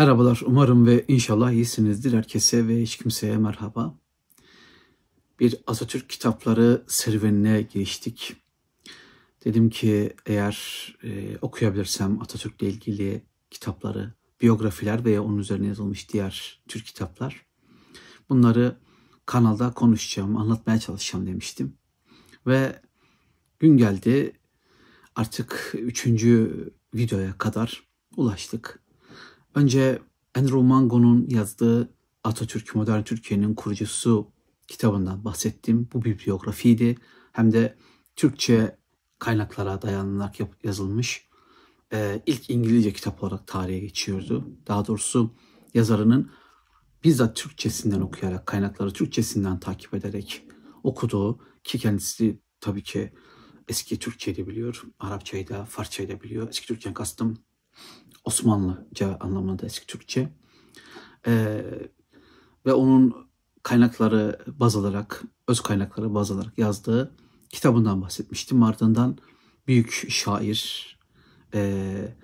Merhabalar, umarım ve inşallah iyisinizdir. Herkese ve hiç kimseye merhaba. Bir Atatürk kitapları serüvenine geçtik. Dedim ki eğer e, okuyabilirsem Atatürk'le ilgili kitapları, biyografiler veya onun üzerine yazılmış diğer Türk kitaplar. Bunları kanalda konuşacağım, anlatmaya çalışacağım demiştim. Ve gün geldi artık üçüncü videoya kadar ulaştık. Önce Andrew Mango'nun yazdığı Atatürk Modern Türkiye'nin kurucusu kitabından bahsettim. Bu bir biyografiydi. Hem de Türkçe kaynaklara dayanarak yazılmış. Ee, ilk İngilizce kitap olarak tarihe geçiyordu. Daha doğrusu yazarının bizzat Türkçesinden okuyarak, kaynakları Türkçesinden takip ederek okuduğu ki kendisi tabii ki eski Türkçeyi de biliyor, Arapçayı da, Farsçayı da biliyor. Eski Türkçeden kastım Osmanlıca anlamında eski Türkçe. Ee, ve onun kaynakları baz alarak, öz kaynakları baz alarak yazdığı kitabından bahsetmiştim. Ardından büyük şair, e,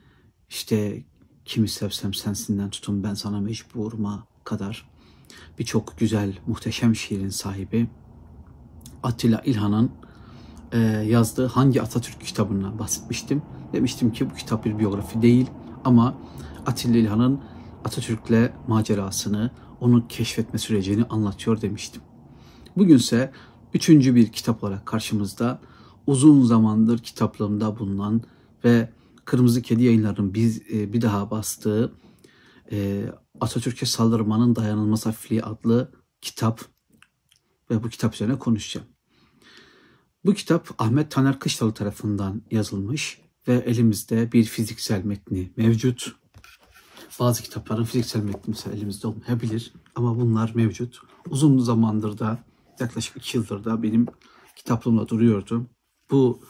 işte kimi sevsem sensinden tutun ben sana mecburuma kadar birçok güzel, muhteşem şiirin sahibi Atilla İlhan'ın e, yazdığı Hangi Atatürk kitabından bahsetmiştim. Demiştim ki bu kitap bir biyografi değil ama Atilla İlhan'ın Atatürk'le macerasını, onu keşfetme sürecini anlatıyor demiştim. Bugünse üçüncü bir kitap olarak karşımızda uzun zamandır kitaplığımda bulunan ve Kırmızı Kedi yayınlarının biz, e, bir daha bastığı e, Atatürk'e saldırmanın dayanılmaz hafifliği adlı kitap ve bu kitap üzerine konuşacağım. Bu kitap Ahmet Taner Kışlalı tarafından yazılmış ve elimizde bir fiziksel metni mevcut. Bazı kitapların fiziksel metni mesela elimizde olmayabilir ama bunlar mevcut. Uzun zamandır da yaklaşık iki yıldır da benim kitaplığımda duruyordu. Bu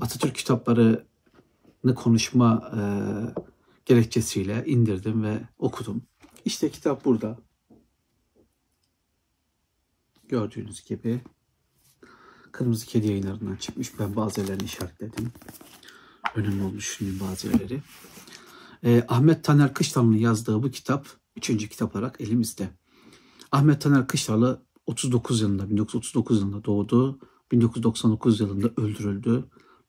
Atatürk kitaplarını konuşma e, gerekçesiyle indirdim ve okudum. İşte kitap burada. Gördüğünüz gibi Kırmızı Kedi yayınlarından çıkmış. Ben bazı yerlerini işaretledim. Önemli olduğunu düşündüğüm bazı yerleri. Ee, Ahmet Taner Kışlalı'nın yazdığı bu kitap üçüncü kitap olarak elimizde. Ahmet Taner Kışlalı 39 yılında, 1939 yılında doğdu. 1999 yılında öldürüldü.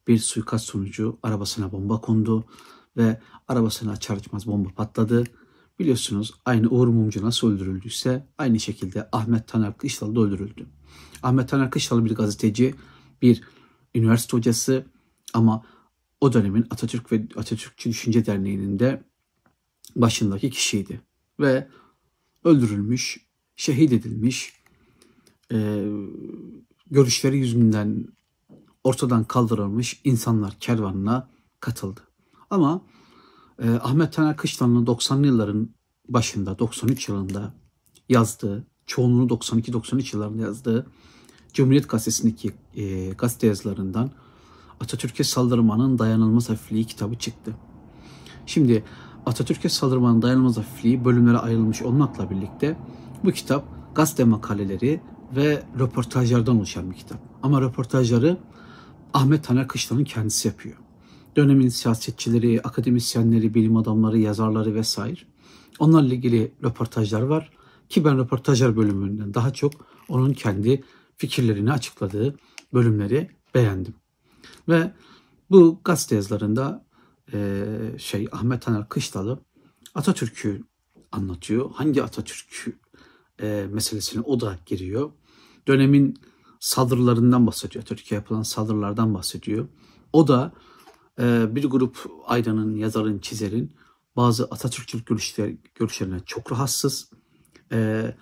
Bir suikast sonucu arabasına bomba kondu ve arabasına açar açmaz bomba patladı. Biliyorsunuz aynı Uğur Mumcu nasıl öldürüldüyse aynı şekilde Ahmet Taner Kışlalı da öldürüldü. Ahmet Taner Kışlalı bir gazeteci, bir üniversite hocası ama o dönemin Atatürk ve Atatürkçü Düşünce Derneği'nin de başındaki kişiydi. Ve öldürülmüş, şehit edilmiş, e, görüşleri yüzünden ortadan kaldırılmış insanlar kervanına katıldı. Ama e, Ahmet Taner Kışlan'ın 90'lı yılların başında, 93 yılında yazdığı, çoğunluğunu 92-93 yıllarında yazdığı Cumhuriyet Gazetesi'ndeki e, gazete yazılarından Atatürk'e saldırmanın dayanılmaz hafifliği kitabı çıktı. Şimdi Atatürk'e saldırmanın dayanılmaz hafifliği bölümlere ayrılmış olmakla birlikte bu kitap gazete makaleleri ve röportajlardan oluşan bir kitap. Ama röportajları Ahmet Taner Kışlan'ın kendisi yapıyor. Dönemin siyasetçileri, akademisyenleri, bilim adamları, yazarları vesaire. Onlarla ilgili röportajlar var ki ben röportajlar bölümünden daha çok onun kendi fikirlerini açıkladığı bölümleri beğendim. Ve bu gazete yazılarında e, şey Ahmet Taner Kışlalı Atatürk'ü anlatıyor. Hangi Atatürk e, meselesine o da giriyor. Dönemin saldırılarından bahsediyor. Türkiye yapılan saldırılardan bahsediyor. O da e, bir grup aydanın, yazarın, çizerin bazı Atatürkçülük görüşler, görüşlerine çok rahatsız. E, e,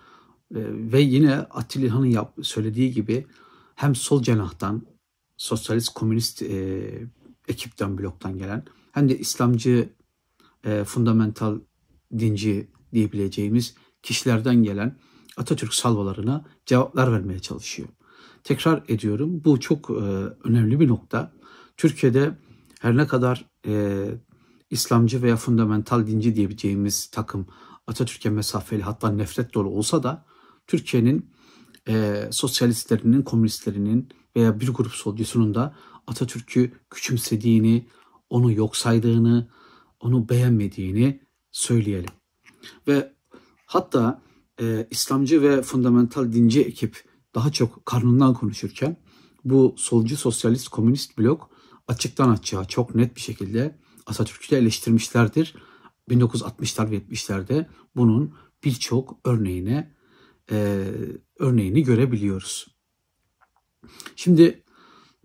ve yine Atilla İlhan'ın söylediği gibi hem sol cenahtan, sosyalist komünist e, ekipten, bloktan gelen hem de İslamcı e, fundamental dinci diyebileceğimiz kişilerden gelen Atatürk salvalarına cevaplar vermeye çalışıyor. Tekrar ediyorum bu çok e, önemli bir nokta. Türkiye'de her ne kadar e, İslamcı veya fundamental dinci diyebileceğimiz takım Atatürk'e mesafeli hatta nefret dolu olsa da Türkiye'nin e, sosyalistlerinin, komünistlerinin veya bir grup solcusunun da Atatürk'ü küçümsediğini, onu yok saydığını, onu beğenmediğini söyleyelim. Ve hatta e, İslamcı ve fundamental dinci ekip daha çok karnından konuşurken bu solcu sosyalist komünist blok açıktan açığa çok net bir şekilde Atatürk'ü de eleştirmişlerdir. 1960'lar ve 70'lerde bunun birçok örneğine e, örneğini görebiliyoruz. Şimdi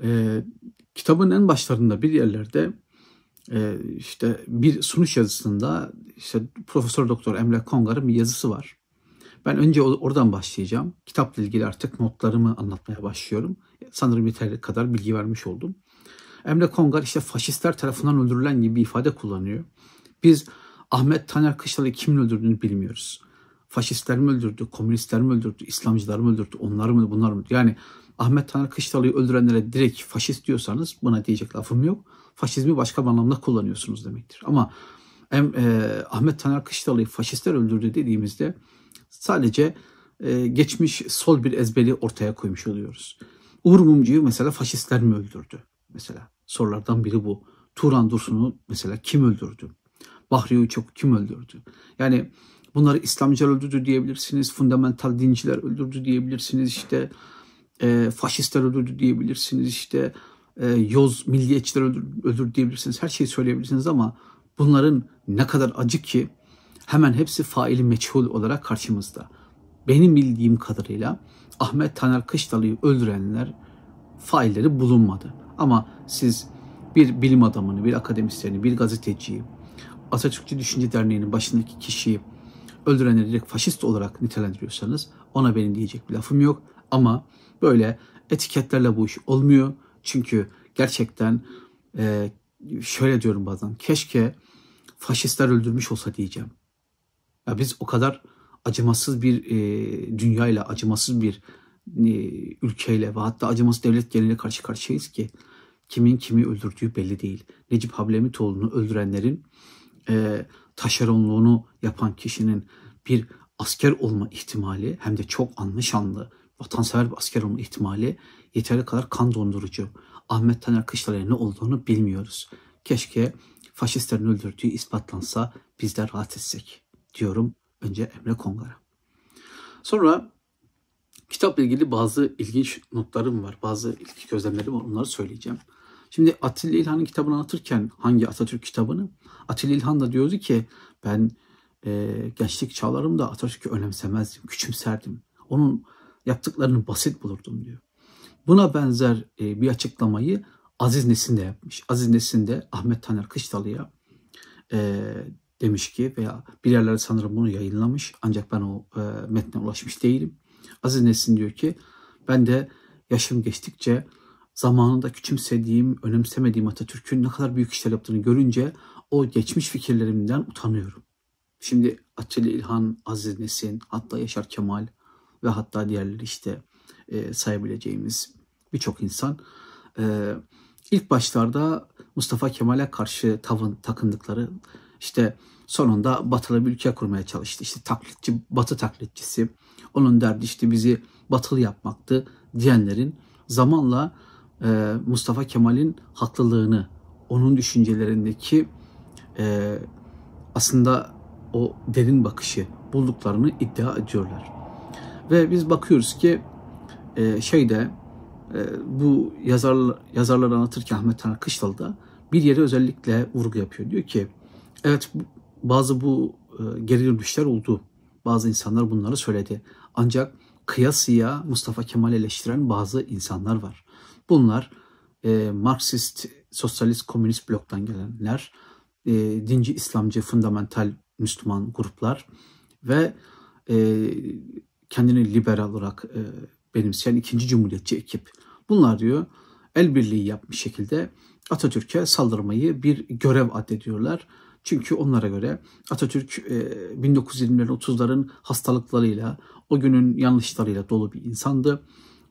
e, kitabın en başlarında bir yerlerde e, işte bir sunuş yazısında işte Profesör Doktor Emre Kongar'ın bir yazısı var. Ben önce oradan başlayacağım. Kitapla ilgili artık notlarımı anlatmaya başlıyorum. Sanırım yeterli kadar bilgi vermiş oldum. Emre Kongar işte faşistler tarafından öldürülen gibi bir ifade kullanıyor. Biz Ahmet Taner Kışlalı'yı kimin öldürdüğünü bilmiyoruz. Faşistler mi öldürdü, komünistler mi öldürdü, İslamcılar mı öldürdü, onlar mı, bunlar mı? Yani Ahmet Taner Kışlalı'yı öldürenlere direkt faşist diyorsanız buna diyecek lafım yok. Faşizmi başka bir anlamda kullanıyorsunuz demektir. Ama em, e, Ahmet Taner Kışlalı'yı faşistler öldürdü dediğimizde sadece e, geçmiş sol bir ezberi ortaya koymuş oluyoruz. Uğur Mumcu'yu mesela faşistler mi öldürdü? Mesela sorulardan biri bu. Turan Dursun'u mesela kim öldürdü? Bahri Uçok kim öldürdü? Yani bunları İslamcılar öldürdü diyebilirsiniz. Fundamental dinciler öldürdü diyebilirsiniz. İşte e, faşistler öldürdü diyebilirsiniz. İşte e, yoz milliyetçiler öldürdü, diyebilirsiniz. Her şeyi söyleyebilirsiniz ama bunların ne kadar acı ki hemen hepsi faili meçhul olarak karşımızda. Benim bildiğim kadarıyla Ahmet Taner Kışlalı'yı öldürenler failleri bulunmadı. Ama siz bir bilim adamını, bir akademisyeni, bir gazeteciyi, Atatürkçü Düşünce Derneği'nin başındaki kişiyi öldürenleri direkt faşist olarak nitelendiriyorsanız ona benim diyecek bir lafım yok. Ama böyle etiketlerle bu iş olmuyor. Çünkü gerçekten e, şöyle diyorum bazen keşke faşistler öldürmüş olsa diyeceğim. Ya biz o kadar acımasız bir e, dünyayla, acımasız bir e, ülkeyle ve hatta acımasız devlet geliyle karşı karşıyayız ki kimin kimi öldürdüğü belli değil. Necip Hablemitoğlu'nu öldürenlerin e, taşeronluğunu yapan kişinin bir asker olma ihtimali hem de çok anlı şanlı vatansever bir asker olma ihtimali yeterli kadar kan dondurucu. Ahmet Taner Kışlar'a ne olduğunu bilmiyoruz. Keşke faşistlerin öldürdüğü ispatlansa biz de rahat etsek diyorum önce Emre Kongar'a. Sonra kitapla ilgili bazı ilginç notlarım var. Bazı ilginç gözlemlerim var. Onları söyleyeceğim. Şimdi Atilla İlhan'ın kitabını anlatırken hangi Atatürk kitabını? Atilla İlhan da diyordu ki ben e, gençlik çağlarımda Atatürk'ü önemsemezdim, küçümserdim. Onun yaptıklarını basit bulurdum diyor. Buna benzer e, bir açıklamayı Aziz Nesin de yapmış. Aziz Nesin de Ahmet Taner Kışlalı'ya e, demiş ki veya bir yerlerde sanırım bunu yayınlamış ancak ben o e, metne ulaşmış değilim. Aziz Nesin diyor ki ben de yaşım geçtikçe zamanında küçümsediğim, önemsemediğim Atatürk'ün ne kadar büyük işler yaptığını görünce o geçmiş fikirlerimden utanıyorum. Şimdi Atilla İlhan, Aziz Nesin, hatta Yaşar Kemal ve hatta diğerleri işte e, sayabileceğimiz birçok insan e, ilk başlarda Mustafa Kemal'e karşı tavın takındıkları işte sonunda batılı bir ülke kurmaya çalıştı. İşte taklitçi, batı taklitçisi. Onun derdi işte bizi batılı yapmaktı diyenlerin zamanla e, Mustafa Kemal'in haklılığını, onun düşüncelerindeki e, aslında o derin bakışı bulduklarını iddia ediyorlar. Ve biz bakıyoruz ki e, şeyde e, bu yazar, yazarları anlatırken Ahmet Taner Kışlalı da bir yere özellikle vurgu yapıyor. Diyor ki evet bazı bu e, geri dönüşler oldu. Bazı insanlar bunları söyledi. Ancak kıyasıya Mustafa Kemal eleştiren bazı insanlar var. Bunlar e, Marksist, sosyalist, komünist bloktan gelenler, e, dinci, İslamcı, fundamental Müslüman gruplar ve e, kendini liberal olarak e, benimseyen ikinci cumhuriyetçi ekip. Bunlar diyor el birliği yapmış şekilde Atatürk'e saldırmayı bir görev addediyorlar. Çünkü onlara göre Atatürk e, 1920'lerin 30'ların hastalıklarıyla, o günün yanlışlarıyla dolu bir insandı.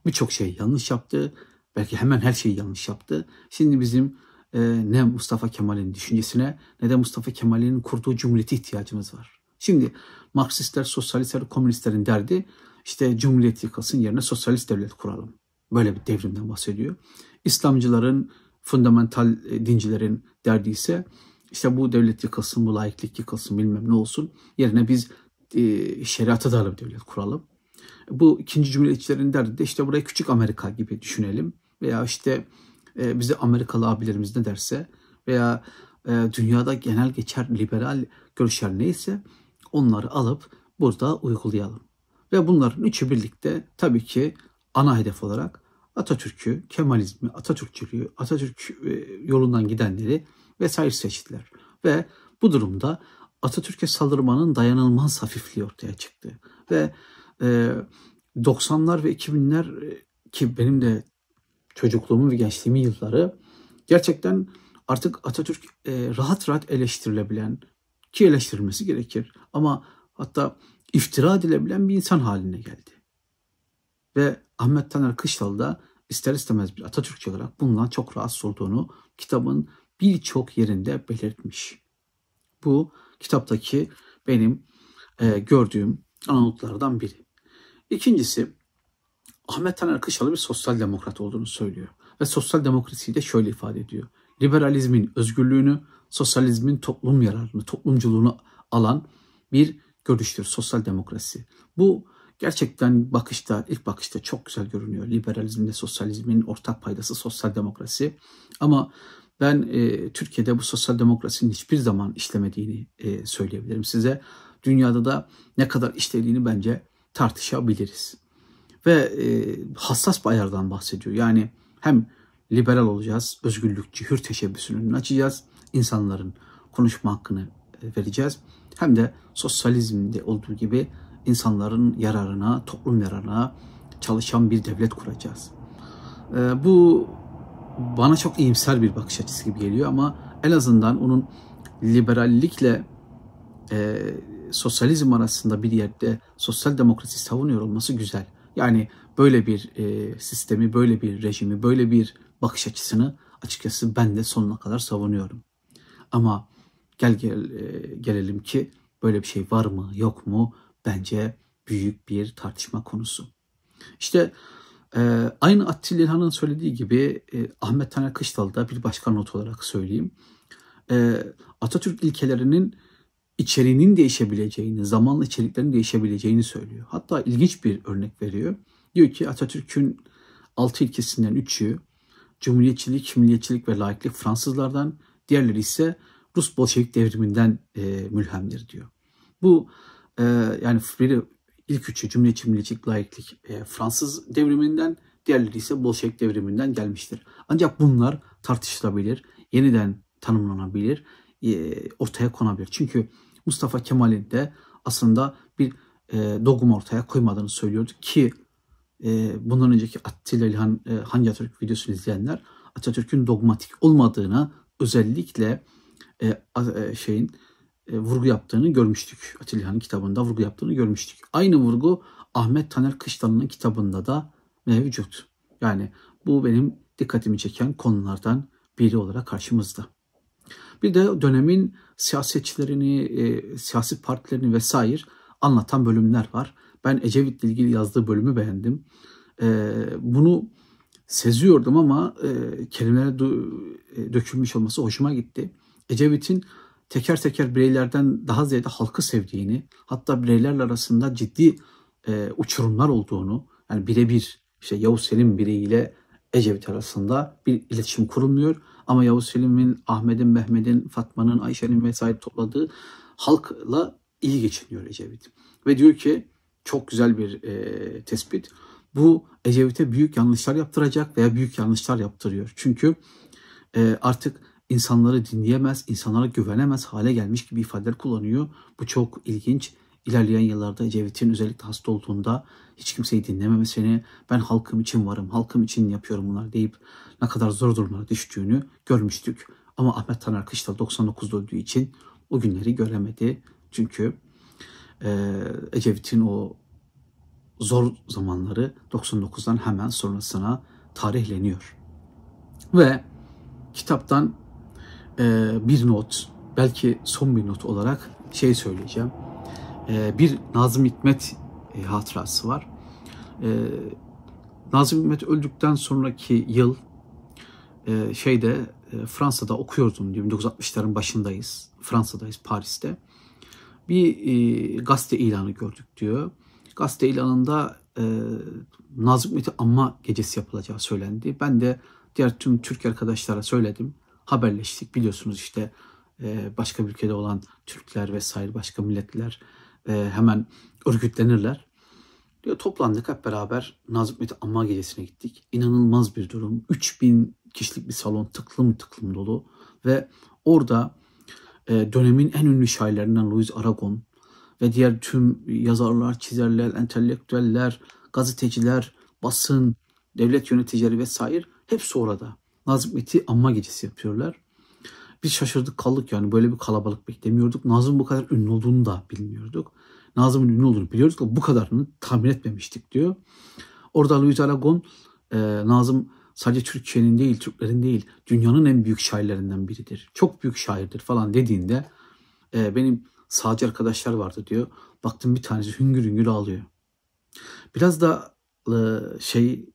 Birçok şey yanlış yaptı. Belki hemen her şeyi yanlış yaptı. Şimdi bizim e, ne Mustafa Kemal'in düşüncesine ne de Mustafa Kemal'in kurduğu cumhuriyete ihtiyacımız var. Şimdi Marksistler, sosyalistler, komünistlerin derdi işte cumhuriyet yıkılsın yerine sosyalist devlet kuralım. Böyle bir devrimden bahsediyor. İslamcıların, fundamental e, dincilerin derdi ise işte bu devlet yıkılsın, bu laiklik yıkılsın bilmem ne olsun. Yerine biz e, şeriata dayalı bir devlet kuralım. Bu ikinci cumhuriyetçilerin derdi de işte burayı küçük Amerika gibi düşünelim. Veya işte e, bize Amerikalı abilerimiz ne derse veya e, dünyada genel geçer liberal görüşler neyse onları alıp burada uygulayalım. Ve bunların üçü birlikte tabii ki ana hedef olarak Atatürk'ü, Kemalizmi, Atatürkçülüğü, Atatürk e, yolundan gidenleri vesaire seçtiler. Ve bu durumda Atatürk'e saldırmanın dayanılmaz hafifliği ortaya çıktı. Ve e, 90'lar ve 2000'ler e, ki benim de çocukluğumun ve gençliğimin yılları gerçekten artık Atatürk e, rahat rahat eleştirilebilen ki eleştirilmesi gerekir ama hatta iftira edilebilen bir insan haline geldi. Ve Ahmet Taner Kışlalı da ister istemez bir Atatürkçü olarak bundan çok rahatsız olduğunu kitabın birçok yerinde belirtmiş. Bu kitaptaki benim e, gördüğüm anlatlardan biri. İkincisi Ahmet Taner Kışlalı bir sosyal demokrat olduğunu söylüyor. Ve sosyal demokrasiyi de şöyle ifade ediyor. Liberalizmin özgürlüğünü, sosyalizmin toplum yararını, toplumculuğunu alan bir görüştür sosyal demokrasi. Bu gerçekten bakışta, ilk bakışta çok güzel görünüyor. Liberalizmle sosyalizmin ortak paydası sosyal demokrasi. Ama ben e, Türkiye'de bu sosyal demokrasinin hiçbir zaman işlemediğini e, söyleyebilirim size. Dünyada da ne kadar işlediğini bence tartışabiliriz. Ve e, hassas bir ayardan bahsediyor. Yani hem liberal olacağız, özgürlükçü, hür teşebbüsünü açacağız, insanların konuşma hakkını e, vereceğiz. Hem de sosyalizmde olduğu gibi insanların yararına, toplum yararına çalışan bir devlet kuracağız. E, bu bana çok iyimser bir bakış açısı gibi geliyor ama en azından onun liberallikle e, sosyalizm arasında bir yerde sosyal demokrasi savunuyor olması güzel. Yani böyle bir e, sistemi, böyle bir rejimi, böyle bir bakış açısını açıkçası ben de sonuna kadar savunuyorum. Ama gel, gel e, gelelim ki böyle bir şey var mı, yok mu? Bence büyük bir tartışma konusu. İşte e, aynı Attil İlhan'ın söylediği gibi e, Ahmet Taner Kışlalı da bir başka not olarak söyleyeyim. E, Atatürk ilkelerinin içeriğinin değişebileceğini, zamanla içeriklerin değişebileceğini söylüyor. Hatta ilginç bir örnek veriyor. Diyor ki Atatürk'ün altı ilkesinden üçü Cumhuriyetçilik, milliyetçilik ve laiklik Fransızlardan, diğerleri ise Rus Bolşevik devriminden e, mülhemdir diyor. Bu e, yani biri ilk üçü Cumhuriyetçi, milliyetçilik, laiklik e, Fransız devriminden, diğerleri ise Bolşevik devriminden gelmiştir. Ancak bunlar tartışılabilir, yeniden tanımlanabilir, e, ortaya konabilir. Çünkü Mustafa Kemal'in de aslında bir e, dogma ortaya koymadığını söylüyordu ki e, bundan önceki Attila İlhan e, Hangi Atatürk videosunu izleyenler Atatürk'ün dogmatik olmadığına özellikle e, e, şeyin e, vurgu yaptığını görmüştük. Atilla İlhan'ın kitabında vurgu yaptığını görmüştük. Aynı vurgu Ahmet Taner Kışlan'ın kitabında da mevcut. Yani bu benim dikkatimi çeken konulardan biri olarak karşımızda. Bir de dönemin siyasetçilerini, e, siyasi partilerini vesaire anlatan bölümler var. Ben Ecevit'le ilgili yazdığı bölümü beğendim. E, bunu seziyordum ama e, kelimelere e, dökülmüş olması hoşuma gitti. Ecevit'in teker teker bireylerden daha ziyade halkı sevdiğini, hatta bireylerle arasında ciddi e, uçurumlar olduğunu, yani birebir işte Yavuz Selim bireyiyle Ecevit arasında bir iletişim kurulmuyor. Ama Yavuz Selim'in, Ahmet'in, Mehmet'in, Fatma'nın, Ayşe'nin vesaire topladığı halkla iyi geçiniyor Ecevit. Ve diyor ki çok güzel bir e, tespit. Bu Ecevit'e büyük yanlışlar yaptıracak veya büyük yanlışlar yaptırıyor. Çünkü e, artık insanları dinleyemez, insanlara güvenemez hale gelmiş gibi ifadeler kullanıyor. Bu çok ilginç. İlerleyen yıllarda Ecevit'in özellikle hasta olduğunda hiç kimseyi dinlememesini, ben halkım için varım, halkım için yapıyorum bunlar deyip ne kadar zor durumlara düştüğünü görmüştük. Ama Ahmet Taner Kışla 99'da öldüğü için o günleri göremedi. Çünkü e, Ecevit'in o zor zamanları 99'dan hemen sonrasına tarihleniyor. Ve kitaptan e, bir not, belki son bir not olarak şey söyleyeceğim. E, bir Nazım Hikmet e, hatırası var. Nazım Hikmet öldükten sonraki yıl şeyde e, Fransa'da okuyordum diyor. 1960'ların başındayız. Fransa'dayız, Paris'te. Bir e, gazete ilanı gördük diyor. Gazete ilanında e, Nazım Hikmet'i anma gecesi yapılacağı söylendi. Ben de diğer tüm Türk arkadaşlara söyledim. Haberleştik. Biliyorsunuz işte e, başka bir ülkede olan Türkler vesaire başka milletler e, hemen örgütlenirler. Diyor toplandık hep beraber Nazım Hikmet'i anma gecesine gittik. İnanılmaz bir durum. 3000 kişilik bir salon tıklım tıklım dolu ve orada dönemin en ünlü şairlerinden Louis Aragon ve diğer tüm yazarlar, çizerler, entelektüeller, gazeteciler, basın, devlet yöneticileri vesaire hepsi orada. Nazım Hikmet'i anma gecesi yapıyorlar. Biz şaşırdık kaldık yani böyle bir kalabalık beklemiyorduk. Nazım bu kadar ünlü olduğunu da bilmiyorduk. Nazım'ın ünlü olduğunu biliyorduk ama bu kadarını tahmin etmemiştik diyor. Orada Louis Aragon, e, Nazım sadece Türkiye'nin değil, Türklerin değil, dünyanın en büyük şairlerinden biridir. Çok büyük şairdir falan dediğinde e, benim sağcı arkadaşlar vardı diyor. Baktım bir tanesi hüngür hüngür ağlıyor. Biraz da e, şey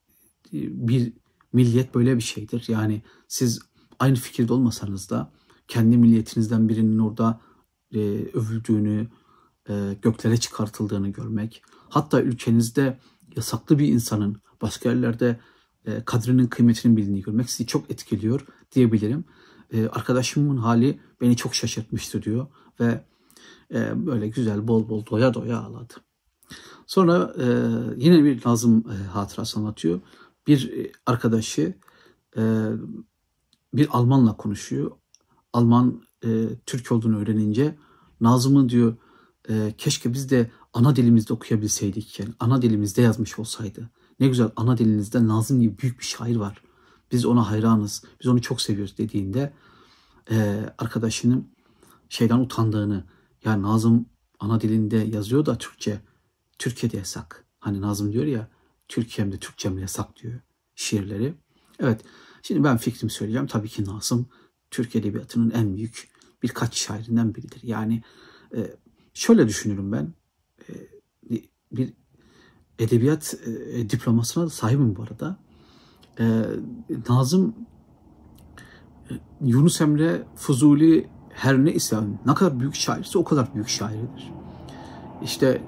bir milliyet böyle bir şeydir. Yani siz aynı fikirde olmasanız da kendi milliyetinizden birinin orada e, övüldüğünü, e, göklere çıkartıldığını görmek, hatta ülkenizde yasaklı bir insanın başka yerlerde e, kadrinin kıymetinin bildiğini görmek sizi çok etkiliyor diyebilirim. E, arkadaşımın hali beni çok şaşırtmıştı diyor ve e, böyle güzel bol bol doya doya ağladı. Sonra yine bir Nazım e, hatırası anlatıyor. Bir arkadaşı bir Almanla konuşuyor. Alman Türk olduğunu öğrenince Nazım'ın diyor keşke biz de ana dilimizde okuyabilseydik. Yani ana dilimizde yazmış olsaydı. Ne güzel ana dilinizde Nazım gibi büyük bir şair var. Biz ona hayranız. Biz onu çok seviyoruz dediğinde e, arkadaşının şeyden utandığını yani Nazım ana dilinde yazıyor da Türkçe. Türkiye'de yasak. Hani Nazım diyor ya Türkiye'mde Türkçemde yasak diyor şiirleri. Evet şimdi ben fikrimi söyleyeceğim. Tabii ki Nazım Türk Edebiyatı'nın en büyük birkaç şairinden biridir. Yani e, şöyle düşünürüm ben. E, bir edebiyat e, diplomasına da sahibim bu arada. E, Nazım e, Yunus Emre Fuzuli her ne ise ne kadar büyük şairse o kadar büyük şairdir. İşte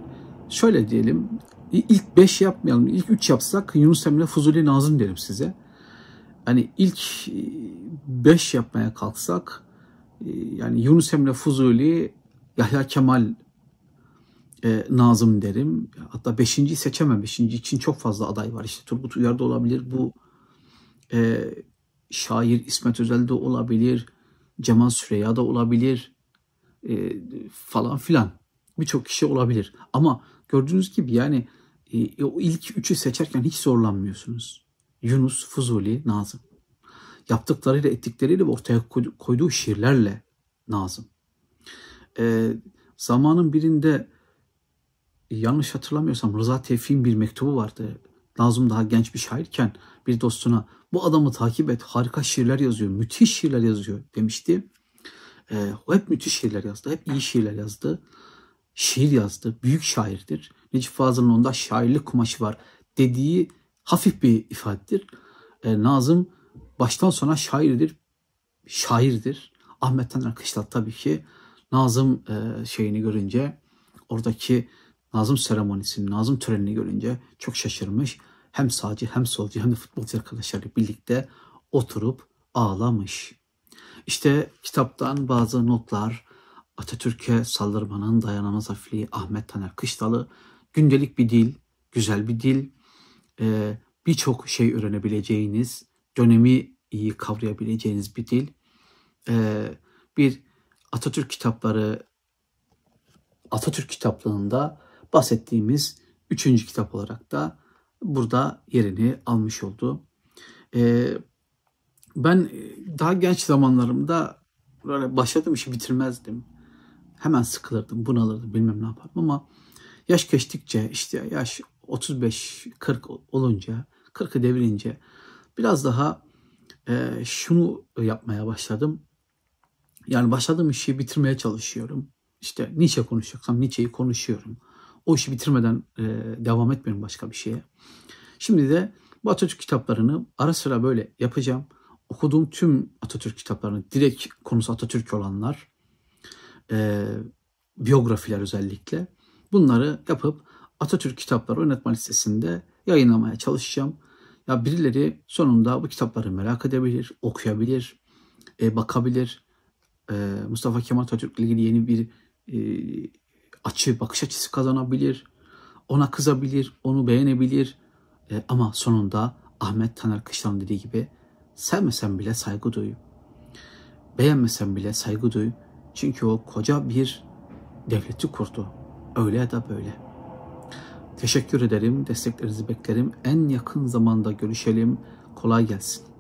şöyle diyelim ilk beş yapmayalım ilk üç yapsak Yunus Emre Fuzuli Nazım derim size. Hani ilk beş yapmaya kalksak e, yani Yunus Emre Fuzuli Yahya Kemal e, Nazım derim. Hatta beşinci seçemem. Beşinci için çok fazla aday var. İşte Turgut Uyar da olabilir. Bu e, şair İsmet Özel de olabilir. Cemal Süreya da olabilir. E, falan filan. Birçok kişi olabilir. Ama gördüğünüz gibi yani e, o ilk üçü seçerken hiç zorlanmıyorsunuz. Yunus, Fuzuli, Nazım. Yaptıklarıyla, ettikleriyle ortaya koyduğu şiirlerle Nazım. E, zamanın birinde yanlış hatırlamıyorsam Rıza Tevfik'in bir mektubu vardı. Nazım daha genç bir şairken bir dostuna bu adamı takip et harika şiirler yazıyor, müthiş şiirler yazıyor demişti. Ee, o hep müthiş şiirler yazdı, hep iyi şiirler yazdı. Şiir yazdı, büyük şairdir. Necip Fazıl'ın onda şairlik kumaşı var dediği hafif bir ifadedir. Ee, Nazım baştan sona şairdir, şairdir. Ahmet Taner Kışlat tabii ki Nazım e, şeyini görünce oradaki Nazım seremonisini, Nazım törenini görünce çok şaşırmış. Hem sağcı hem solcu hem de futbolcu arkadaşlarıyla birlikte oturup ağlamış. İşte kitaptan bazı notlar, Atatürk'e saldırmanın dayanamaz hafifliği Ahmet Taner Kışlalı, gündelik bir dil, güzel bir dil, e, birçok şey öğrenebileceğiniz, dönemi iyi kavrayabileceğiniz bir dil, e, bir Atatürk kitapları, Atatürk kitaplığında bahsettiğimiz üçüncü kitap olarak da burada yerini almış oldu. Ee, ben daha genç zamanlarımda böyle başladığım işi bitirmezdim. Hemen sıkılırdım, bunalırdım, bilmem ne yapardım ama yaş geçtikçe işte yaş 35-40 olunca, 40'ı devirince biraz daha e, şunu yapmaya başladım. Yani başladığım işi bitirmeye çalışıyorum. İşte Nietzsche konuşacaksam Nietzsche'yi konuşuyorum. O işi bitirmeden e, devam etmiyorum başka bir şeye. Şimdi de bu Atatürk kitaplarını ara sıra böyle yapacağım. okuduğum tüm Atatürk kitaplarını direkt konusu Atatürk olanlar, e, biyografiler özellikle bunları yapıp Atatürk kitapları oynatma listesinde yayınlamaya çalışacağım. Ya birileri sonunda bu kitapları merak edebilir, okuyabilir, e, bakabilir. E, Mustafa Kemal Atatürk ile ilgili yeni bir e, açı, bakış açısı kazanabilir. Ona kızabilir, onu beğenebilir. E, ama sonunda Ahmet Taner Kışlan dediği gibi sevmesen bile saygı duy. Beğenmesen bile saygı duy. Çünkü o koca bir devleti kurdu. Öyle ya da böyle. Teşekkür ederim. Desteklerinizi beklerim. En yakın zamanda görüşelim. Kolay gelsin.